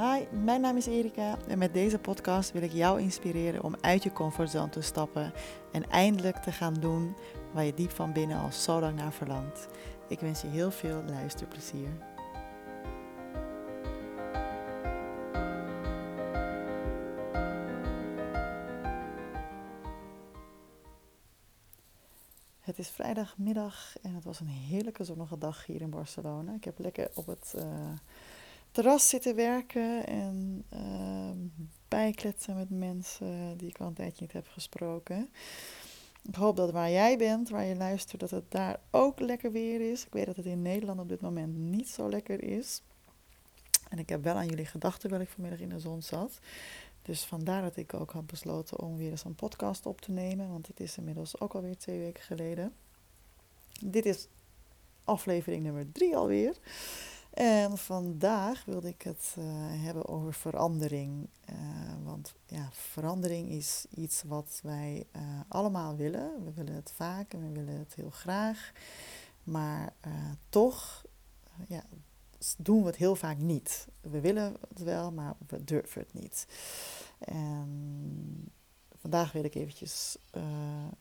Hi, mijn naam is Erika en met deze podcast wil ik jou inspireren om uit je comfortzone te stappen en eindelijk te gaan doen waar je diep van binnen al zo lang naar verlangt. Ik wens je heel veel luisterplezier. Het is vrijdagmiddag en het was een heerlijke zonnige dag hier in Barcelona. Ik heb lekker op het uh, terras zitten werken en uh, bijkletsen met mensen die ik al een tijdje niet heb gesproken. Ik hoop dat waar jij bent, waar je luistert, dat het daar ook lekker weer is. Ik weet dat het in Nederland op dit moment niet zo lekker is. En ik heb wel aan jullie gedachten terwijl ik vanmiddag in de zon zat. Dus vandaar dat ik ook had besloten om weer eens een podcast op te nemen. Want het is inmiddels ook alweer twee weken geleden. Dit is aflevering nummer drie alweer. En vandaag wilde ik het uh, hebben over verandering. Uh, want ja, verandering is iets wat wij uh, allemaal willen. We willen het vaak en we willen het heel graag. Maar toch ja, doen we het heel vaak niet. We willen het wel, maar we durven het niet. En vandaag wil ik eventjes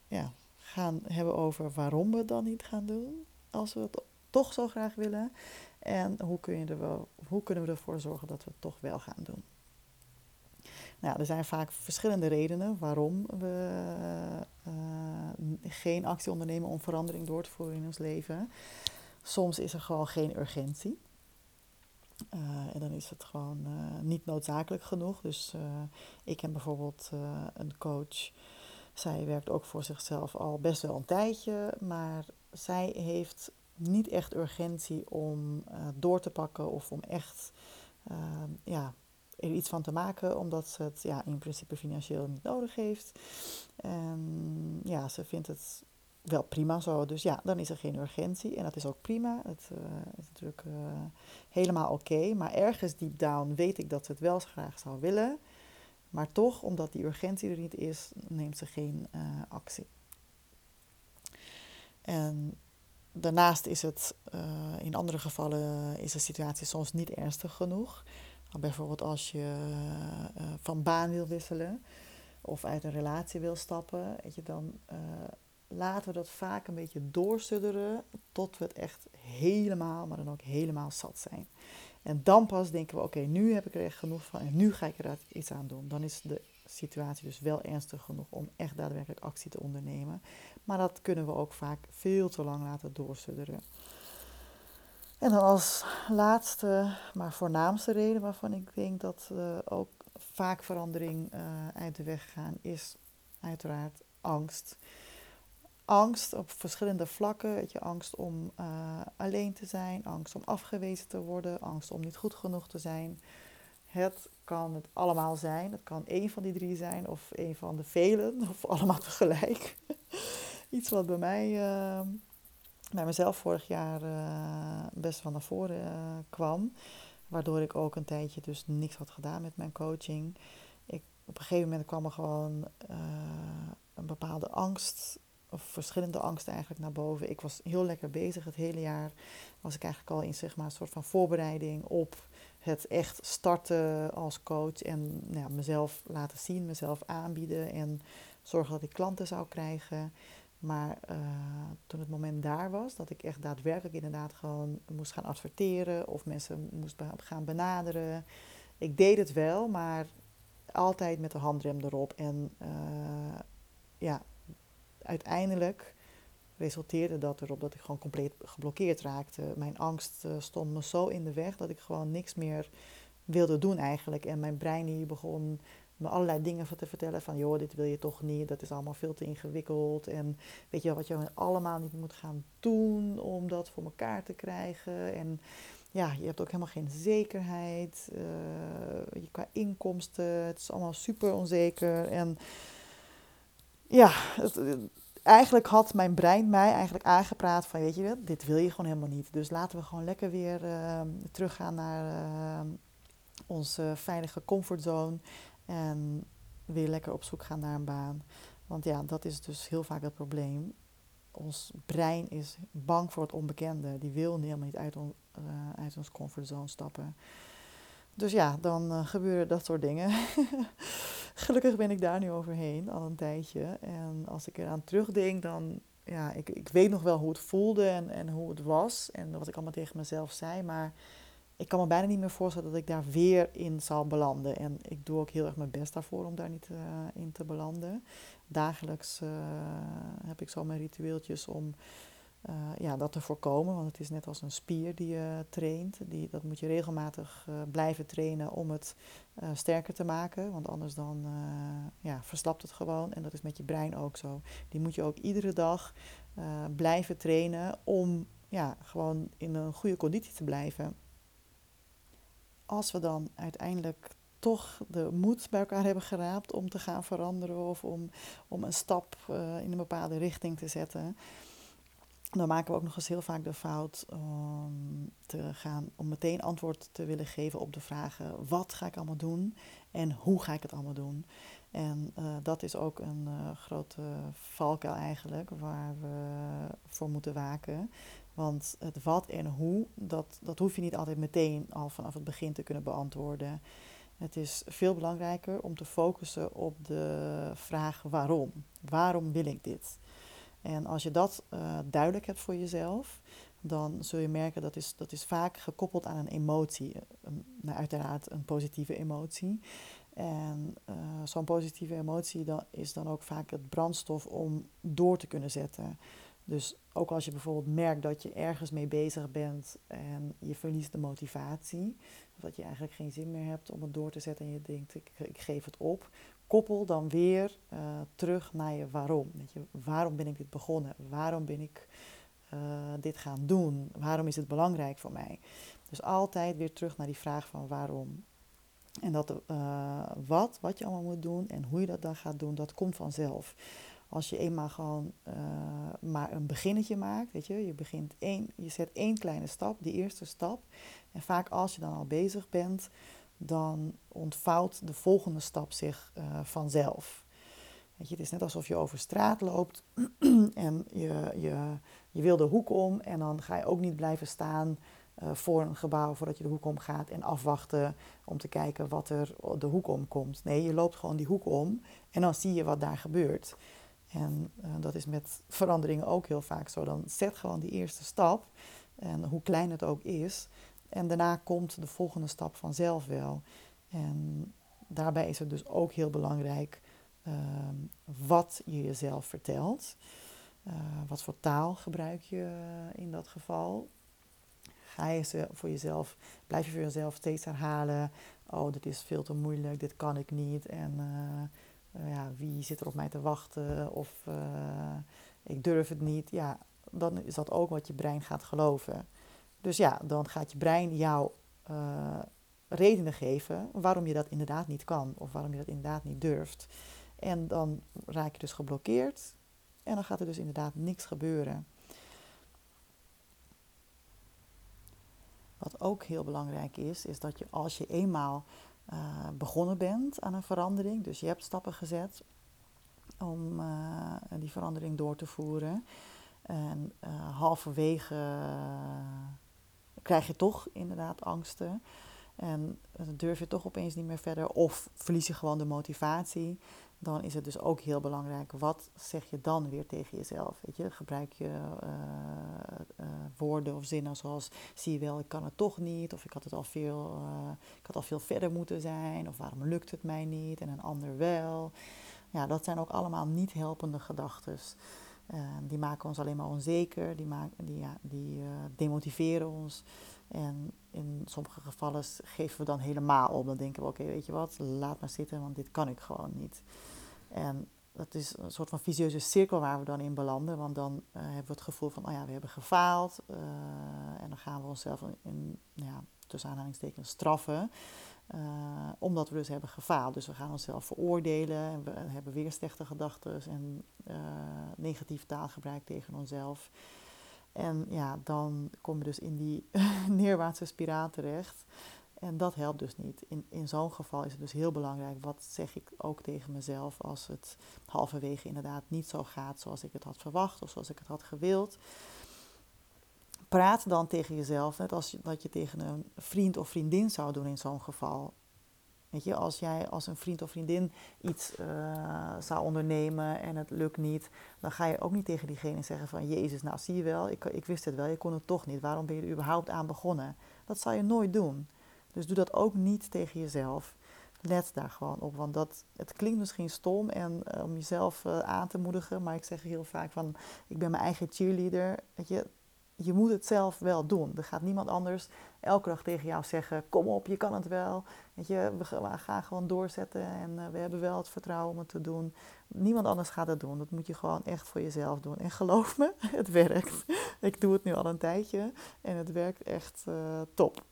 ja, gaan hebben over waarom we het dan niet gaan doen. Als we het toch zo graag willen. En hoe, kun je er wel, hoe kunnen we ervoor zorgen dat we het toch wel gaan doen? Nou, er zijn vaak verschillende redenen waarom we uh, geen actie ondernemen om verandering door te voeren in ons leven. Soms is er gewoon geen urgentie. Uh, en dan is het gewoon niet noodzakelijk genoeg. Dus ik heb bijvoorbeeld een coach. Zij werkt ook voor zichzelf al best wel een tijdje. Maar zij heeft niet echt urgentie om uh, door te pakken of om echt uh, ja, er iets van te maken, omdat ze het ja, in principe financieel niet nodig heeft. En ja, ze vindt het wel prima zo. Dus ja, dan is er geen urgentie. En dat is ook prima. Het uh, is natuurlijk helemaal oké. Maar ergens deep down weet ik dat ze het wel graag zou willen. Maar toch, omdat die urgentie er niet is, neemt ze geen actie. En Daarnaast is het uh, in andere gevallen is de situatie soms niet ernstig genoeg. Bijvoorbeeld als je uh, van baan wil wisselen of uit een relatie wil stappen, weet je, dan uh, laten we dat vaak een beetje doorsudderen tot we het echt helemaal, maar dan ook helemaal zat zijn. En dan pas denken we, oké, nu heb ik er echt genoeg van en nu ga ik er iets aan doen. Dan is de situatie dus wel ernstig genoeg om echt daadwerkelijk actie te ondernemen. Maar dat kunnen we ook vaak veel te lang laten doorsudderen. En dan als laatste, maar voornaamste reden waarvan ik denk dat uh, ook vaak verandering uh, uit de weg gaan, is uiteraard angst. Angst op verschillende vlakken. Je, angst om uh, alleen te zijn, angst om afgewezen te worden, angst om niet goed genoeg te zijn. Het kan het allemaal zijn. Het kan één van die drie zijn of één van de velen of allemaal tegelijk. Iets wat bij mij, uh, bij mezelf vorig jaar uh, best wel naar voren uh, kwam. Waardoor ik ook een tijdje dus niks had gedaan met mijn coaching. Ik, op een gegeven moment kwam er gewoon een bepaalde angst of verschillende angsten eigenlijk naar boven. Ik was heel lekker bezig het hele jaar. Was ik eigenlijk al in zeg maar, een soort van voorbereiding op het echt starten als coach. En nou, mezelf laten zien, mezelf aanbieden en zorgen dat ik klanten zou krijgen. Maar uh, toen het moment daar was, dat ik echt daadwerkelijk inderdaad gewoon moest gaan adverteren of mensen moest gaan benaderen. Ik deed het wel, maar altijd met de handrem erop. En uh, ja, uiteindelijk resulteerde dat erop dat ik gewoon compleet geblokkeerd raakte. Mijn angst uh, stond me zo in de weg dat ik gewoon niks meer wilde doen eigenlijk. En mijn brein hier begon me allerlei dingen te vertellen van joh, dit wil je toch niet, dat is allemaal veel te ingewikkeld. En weet je wat je allemaal niet moet gaan doen om dat voor elkaar te krijgen. En ja, je hebt ook helemaal geen zekerheid uh, qua inkomsten. Het is allemaal super onzeker. En ja, het, eigenlijk had mijn brein mij eigenlijk aangepraat van, weet je wat, dit wil je gewoon helemaal niet. Dus laten we gewoon lekker weer uh, teruggaan naar uh, onze veilige comfortzone en weer lekker op zoek gaan naar een baan. Want ja, dat is dus heel vaak het probleem. Ons brein is bang voor het onbekende. Die wil helemaal niet uit, on, uh, uit ons comfortzone stappen. Dus ja, dan uh, gebeuren dat soort dingen. Gelukkig ben ik daar nu overheen, al een tijdje. En als ik eraan terugdenk, dan... Ja, ik, ik weet nog wel hoe het voelde en, en hoe het was. En wat ik allemaal tegen mezelf zei. Maar ik kan me bijna niet meer voorstellen dat ik daar weer in zal belanden. En ik doe ook heel erg mijn best daarvoor om daar niet uh, in te belanden. Dagelijks uh, heb ik zo mijn ritueeltjes om uh, ja, dat te voorkomen. Want het is net als een spier die je traint. Die, dat moet je regelmatig blijven trainen om het sterker te maken. Want anders dan ja, verslapt het gewoon. En dat is met je brein ook zo. Die moet je ook iedere dag blijven trainen om ja, gewoon in een goede conditie te blijven als we dan uiteindelijk toch de moed bij elkaar hebben geraapt om te gaan veranderen of om, om een stap in een bepaalde richting te zetten, dan maken we ook nog eens heel vaak de fout om, te gaan, om meteen antwoord te willen geven op de vragen: wat ga ik allemaal doen en hoe ga ik het allemaal doen? En uh, dat is ook een uh, grote valkuil eigenlijk, waar we voor moeten waken. Want het wat en hoe, dat, dat hoef je niet altijd meteen al vanaf het begin te kunnen beantwoorden. Het is veel belangrijker om te focussen op de vraag waarom. Waarom wil ik dit? En als je dat uh, duidelijk hebt voor jezelf, dan zul je merken dat is, dat is vaak gekoppeld aan een emotie. Een, nou, uiteraard een positieve emotie. En uh, zo'n positieve emotie dan, is dan ook vaak het brandstof om door te kunnen zetten. Dus ook als je bijvoorbeeld merkt dat je ergens mee bezig bent en je verliest de motivatie, of dat je eigenlijk geen zin meer hebt om het door te zetten en je denkt ik geef het op, koppel dan weer uh, terug naar je waarom. Weet je, waarom ben ik dit begonnen? Waarom ben ik uh, dit gaan doen? Waarom is het belangrijk voor mij? Dus altijd weer terug naar die vraag van waarom. En dat uh, wat, wat je allemaal moet doen en hoe je dat dan gaat doen, dat komt vanzelf. Als je eenmaal gewoon maar een beginnetje maakt, weet je, je begint één, je zet één kleine stap, die eerste stap. En vaak als je dan al bezig bent, dan ontvouwt de volgende stap zich uh, vanzelf. Weet je, het is net alsof je over straat loopt en je, je, je wil de hoek om en dan ga je ook niet blijven staan uh, voor een gebouw voordat je de hoek om gaat en afwachten om te kijken wat er de hoek om komt. Nee, je loopt gewoon die hoek om en dan zie je wat daar gebeurt. En uh, dat is met veranderingen ook heel vaak zo. Dan zet gewoon die eerste stap, en hoe klein het ook is. En daarna komt de volgende stap vanzelf wel. En daarbij is het dus ook heel belangrijk uh, wat je jezelf vertelt. Uh, wat voor taal gebruik je in dat geval? Ga je voor jezelf, blijf je voor jezelf steeds herhalen: Oh, dit is veel te moeilijk, dit kan ik niet. En uh, ja, wie zit er op mij te wachten of ik durf het niet. Ja, dan is dat ook wat je brein gaat geloven. Dus ja, dan gaat je brein jou uh, redenen geven waarom je dat inderdaad niet kan of waarom je dat inderdaad niet durft. En dan raak je dus geblokkeerd en dan gaat er dus inderdaad niks gebeuren. Wat ook heel belangrijk is, is dat je als je eenmaal uh, begonnen bent aan een verandering. Dus je hebt stappen gezet om uh, die verandering door te voeren. En halverwege krijg je toch inderdaad angsten. En durf je toch opeens niet meer verder. Of verlies je gewoon de motivatie dan is het dus ook heel belangrijk, wat zeg je dan weer tegen jezelf? Weet je, gebruik je uh, uh, woorden of zinnen zoals, zie je wel, ik kan het toch niet, of ik had, het al veel, uh, ik had al veel verder moeten zijn, of waarom lukt het mij niet en een ander wel. Ja, dat zijn ook allemaal niet helpende gedachten. Die maken ons alleen maar onzeker, die, maken, die, ja, die demotiveren ons. En in sommige gevallen geven we dan helemaal op. Dan denken we, oké, weet je wat, laat maar zitten, want dit kan ik gewoon niet. En dat is een soort van visieuze cirkel waar we dan in belanden. Want dan uh, hebben we het gevoel van, oh ja, we hebben gefaald. Uh, en dan gaan we onszelf in ja, tussen aanhalingstekens straffen. Uh, omdat we dus hebben gefaald. Dus we gaan onszelf veroordelen. En we hebben weer slechte gedachten en negatief taalgebruik tegen onszelf. En ja, dan kom je dus in die neerwaartse spiraal terecht. En dat helpt dus niet. In, in zo'n geval is het dus heel belangrijk, wat zeg ik ook tegen mezelf als het halverwege inderdaad niet zo gaat zoals ik het had verwacht of zoals ik het had gewild. Praat dan tegen jezelf, net als dat je tegen een vriend of vriendin zou doen in zo'n geval. Weet je, als jij als een vriend of vriendin iets uh, zou ondernemen en het lukt niet, dan ga je ook niet tegen diegene zeggen van Jezus, nou zie je wel, ik, ik wist het wel, je kon het toch niet. Waarom ben je er überhaupt aan begonnen? Dat zou je nooit doen. Dus doe dat ook niet tegen jezelf. Let daar gewoon op, want dat, het klinkt misschien stom en uh, om jezelf uh, aan te moedigen, maar ik zeg heel vaak van, ik ben mijn eigen cheerleader. Weet je, je moet het zelf wel doen. Er gaat niemand anders elke dag tegen jou zeggen: Kom op, je kan het wel. Je, we, gaan gewoon doorzetten en uh, we hebben wel het vertrouwen om het te doen. Niemand anders gaat het doen. Dat moet je gewoon echt voor jezelf doen. En geloof me, het werkt. Ik doe het nu al een tijdje en het werkt echt uh, top.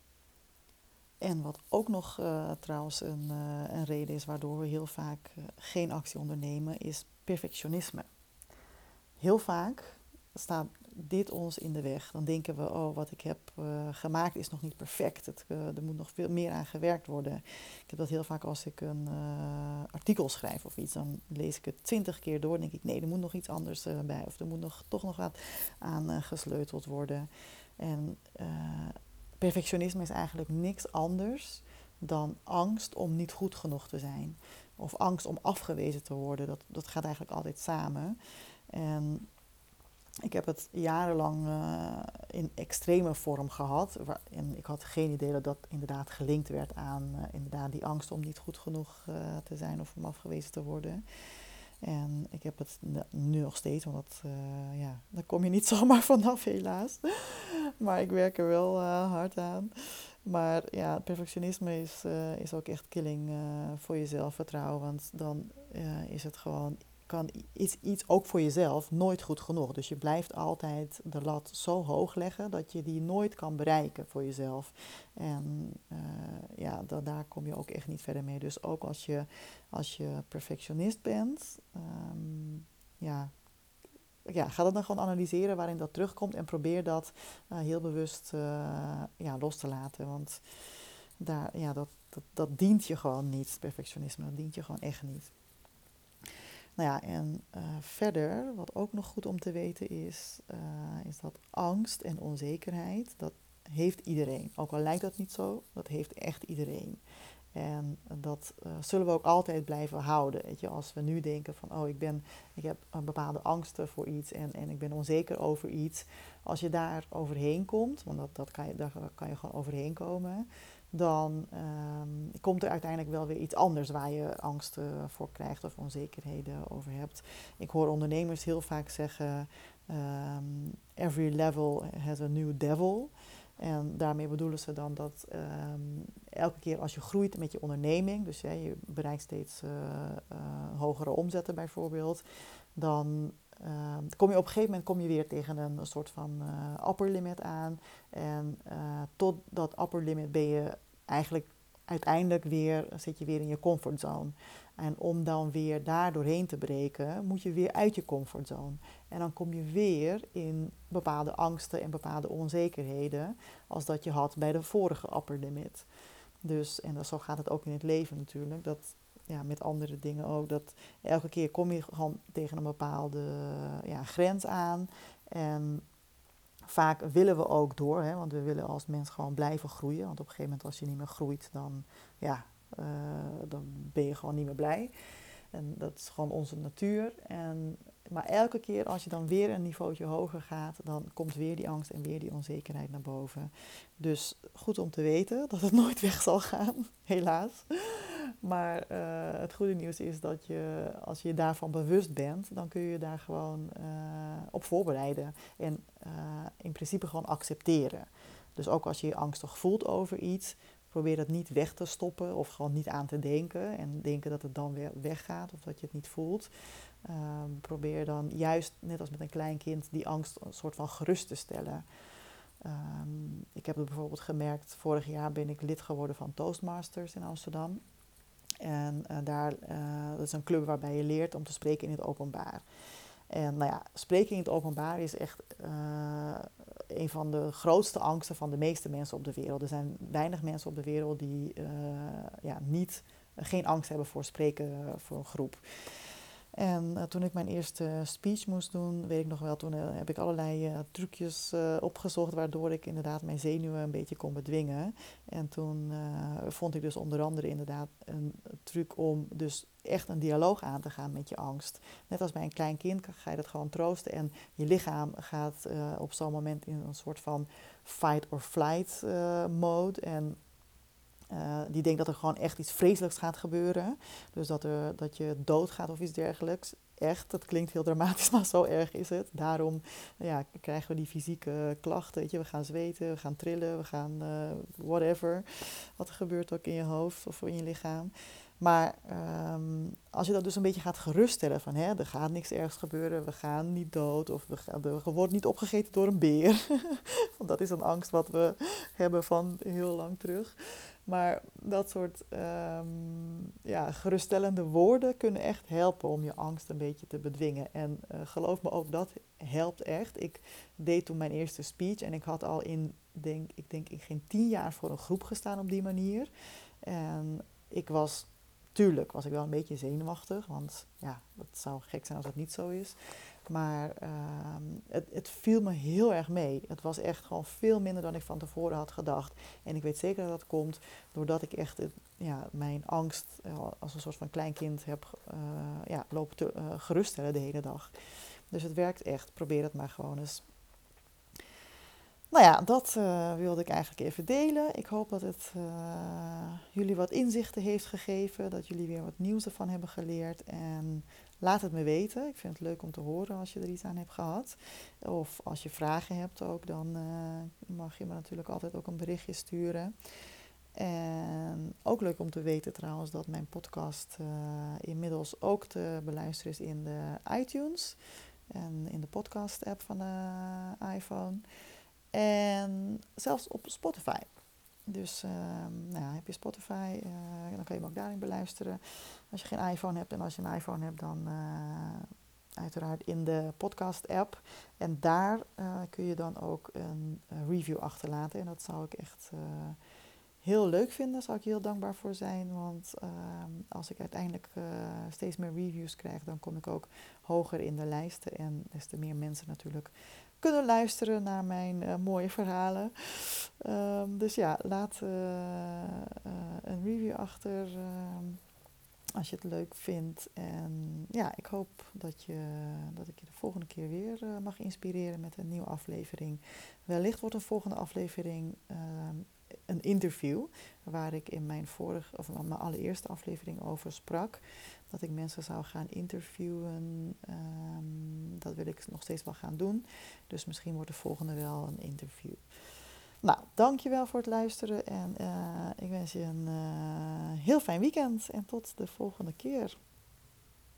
En wat ook nog uh, trouwens een, een, reden is waardoor we heel vaak geen actie ondernemen, is perfectionisme. Heel vaak staat dit ons in de weg. Dan denken we, oh, wat ik heb uh, gemaakt is nog niet perfect. Het, uh, er moet nog veel meer aan gewerkt worden. Ik heb dat heel vaak als ik een uh, artikel schrijf of iets. Dan lees ik het twintig keer door. denk ik, nee, er moet nog iets anders bij. Of er moet nog, toch nog wat aan gesleuteld worden. En perfectionisme is eigenlijk niks anders dan angst om niet goed genoeg te zijn. Of angst om afgewezen te worden. Dat, dat gaat eigenlijk altijd samen. En ik heb het jarenlang uh, in extreme vorm gehad. Waar, en ik had geen idee dat dat inderdaad gelinkt werd aan uh, inderdaad die angst om niet goed genoeg uh, te zijn of om afgewezen te worden. En ik heb het nu nog steeds, want ja, daar kom je niet zomaar vanaf helaas. maar ik werk er wel hard aan. Maar ja, perfectionisme is, is ook echt killing voor je zelfvertrouwen. Want dan is het gewoon kan iets, iets ook voor jezelf nooit goed genoeg. Dus je blijft altijd de lat zo hoog leggen dat je die nooit kan bereiken voor jezelf. En uh, ja, da daar kom je ook echt niet verder mee. Dus ook als je, als je perfectionist bent, um, ja, ja, ga dat dan gewoon analyseren waarin dat terugkomt en probeer dat uh, heel bewust uh, ja, los te laten. Want daar, ja, dat, dat, dat dient je gewoon niet, perfectionisme. Dat dient je gewoon echt niet. Nou ja, en uh, verder, wat ook nog goed om te weten is, uh, is dat angst en onzekerheid, dat heeft iedereen. Ook al lijkt dat niet zo, dat heeft echt iedereen. En dat uh, zullen we ook altijd blijven houden. Weet je, als we nu denken van, oh, ik, ben, ik heb een bepaalde angsten voor iets en, en ik ben onzeker over iets. Als je daar overheen komt, want dat, dat kan je, daar kan je gewoon overheen komen, dan um, komt er uiteindelijk wel weer iets anders waar je angsten voor krijgt of onzekerheden over hebt. Ik hoor ondernemers heel vaak zeggen: um, every level has a new devil. En daarmee bedoelen ze dan dat um, elke keer als je groeit met je onderneming, dus je bereikt steeds uh, uh, hogere omzetten bijvoorbeeld, dan uh, kom je op een gegeven moment kom je weer tegen een, soort van uh, upper limit aan. En uh, tot dat upper limit ben je eigenlijk uiteindelijk weer, zit je weer in je comfortzone. En om dan weer daar doorheen te breken, moet je weer uit je comfortzone. En dan kom je weer in bepaalde angsten en bepaalde onzekerheden als dat je had bij de vorige upper limit. Dus, en zo gaat het ook in het leven natuurlijk. Dat, ja, met andere dingen ook. Dat elke keer kom je gewoon tegen een bepaalde ja, grens aan. En vaak willen we ook door, hè, want we willen als mens gewoon blijven groeien. Want op een gegeven moment als je niet meer groeit, dan, ja, uh, dan ben je gewoon niet meer blij. En dat is gewoon onze natuur. En, maar elke keer als je dan weer een niveautje hoger gaat, dan komt weer die angst en weer die onzekerheid naar boven. Dus goed om te weten dat het nooit weg zal gaan, helaas. Maar uh, het goede nieuws is dat je, als je daarvan bewust bent, dan kun je daar gewoon uh, op voorbereiden. En uh, in principe gewoon accepteren. Dus ook als je je angstig voelt over iets, probeer dat niet weg te stoppen of gewoon niet aan te denken. En denken dat het dan weer weggaat of dat je het niet voelt. Um, probeer dan juist, net als met een klein kind, die angst een soort van gerust te stellen. Um, ik heb het bijvoorbeeld gemerkt, vorig jaar ben ik lid geworden van Toastmasters in Amsterdam. En uh, daar, uh, dat is een club waarbij je leert om te spreken in het openbaar. En nou ja, spreken in het openbaar is echt uh, een van de grootste angsten van de meeste mensen op de wereld. Er zijn weinig mensen op de wereld die ja, niet, geen angst hebben voor spreken voor een groep. En uh, toen ik mijn eerste speech moest doen, weet ik nog wel, toen uh, heb ik allerlei uh, trucjes opgezocht waardoor ik inderdaad mijn zenuwen een beetje kon bedwingen. En toen vond ik dus onder andere inderdaad een truc om dus echt een dialoog aan te gaan met je angst. Net als bij een klein kind ga je dat gewoon troosten en je lichaam gaat op zo'n moment in een soort van fight or flight mode. En uh, die denkt dat er gewoon echt iets vreselijks gaat gebeuren. Dus dat, er, dat je doodgaat of iets dergelijks. Echt, dat klinkt heel dramatisch, maar zo erg is het. Daarom ja, krijgen we die fysieke klachten. Weet je. We gaan zweten, we gaan trillen, we gaan uh, whatever. Wat er gebeurt ook in je hoofd of in je lichaam. Maar um, als je dat dus een beetje gaat geruststellen van hè, er gaat niks ergs gebeuren, we gaan niet dood of we, gaan, worden niet opgegeten door een beer. Want dat is een angst wat we hebben van heel lang terug. Maar dat soort um, ja, geruststellende woorden kunnen echt helpen om je angst een beetje te bedwingen. En uh, geloof me ook, dat helpt echt. Ik deed toen mijn eerste speech en ik had al in, denk, ik denk in geen tien jaar voor een groep gestaan op die manier. En ik was, tuurlijk was ik wel een beetje zenuwachtig, want ja, het zou gek zijn als dat niet zo is. Maar ehm, het, het, viel me heel erg mee. Het was echt gewoon veel minder dan ik van tevoren had gedacht. En ik weet zeker dat dat komt doordat ik echt ja, mijn angst eh, als een soort van kleinkind heb uh, ja, lopen te uh, geruststellen de hele dag. Dus het werkt echt. Probeer het maar gewoon eens. Nou ja, dat wilde ik eigenlijk even delen. Ik hoop dat het jullie wat inzichten heeft gegeven. Dat jullie weer wat nieuws ervan hebben geleerd. En Laat het me weten. Ik vind het leuk om te horen als je er iets aan hebt gehad. Of als je vragen hebt ook, dan uh, mag je me natuurlijk altijd ook een berichtje sturen. En ook leuk om te weten trouwens dat mijn podcast inmiddels ook te beluisteren is in de iTunes. En in de podcast app van de iPhone. En zelfs op Spotify. Dus uh, nou, heb je Spotify, uh, dan kan je hem ook daarin beluisteren. Als je geen iPhone hebt en als je een iPhone hebt, dan uh, uiteraard in de podcast-app. En daar eh, kun je dan ook een, review achterlaten. En dat zou ik echt heel leuk vinden, daar zou ik heel dankbaar voor zijn. Want ehm, als ik uiteindelijk steeds meer reviews krijg, dan kom ik ook hoger in de lijsten. En des te meer mensen natuurlijk kunnen luisteren naar mijn uh, mooie verhalen. Um, dus ja, laat uh, uh, een review achter ehm, als je het leuk vindt. En ja, ik hoop dat, je, dat ik je de volgende keer weer mag inspireren met een nieuwe aflevering. Wellicht wordt een volgende aflevering ehm, een interview waar ik in mijn vorige of mijn allereerste aflevering over sprak dat ik mensen zou gaan interviewen. Um, dat wil ik nog steeds wel gaan doen. Dus misschien wordt de volgende wel een interview. Nou, dankjewel voor het luisteren en uh, ik wens je een uh, heel fijn weekend en tot de volgende keer.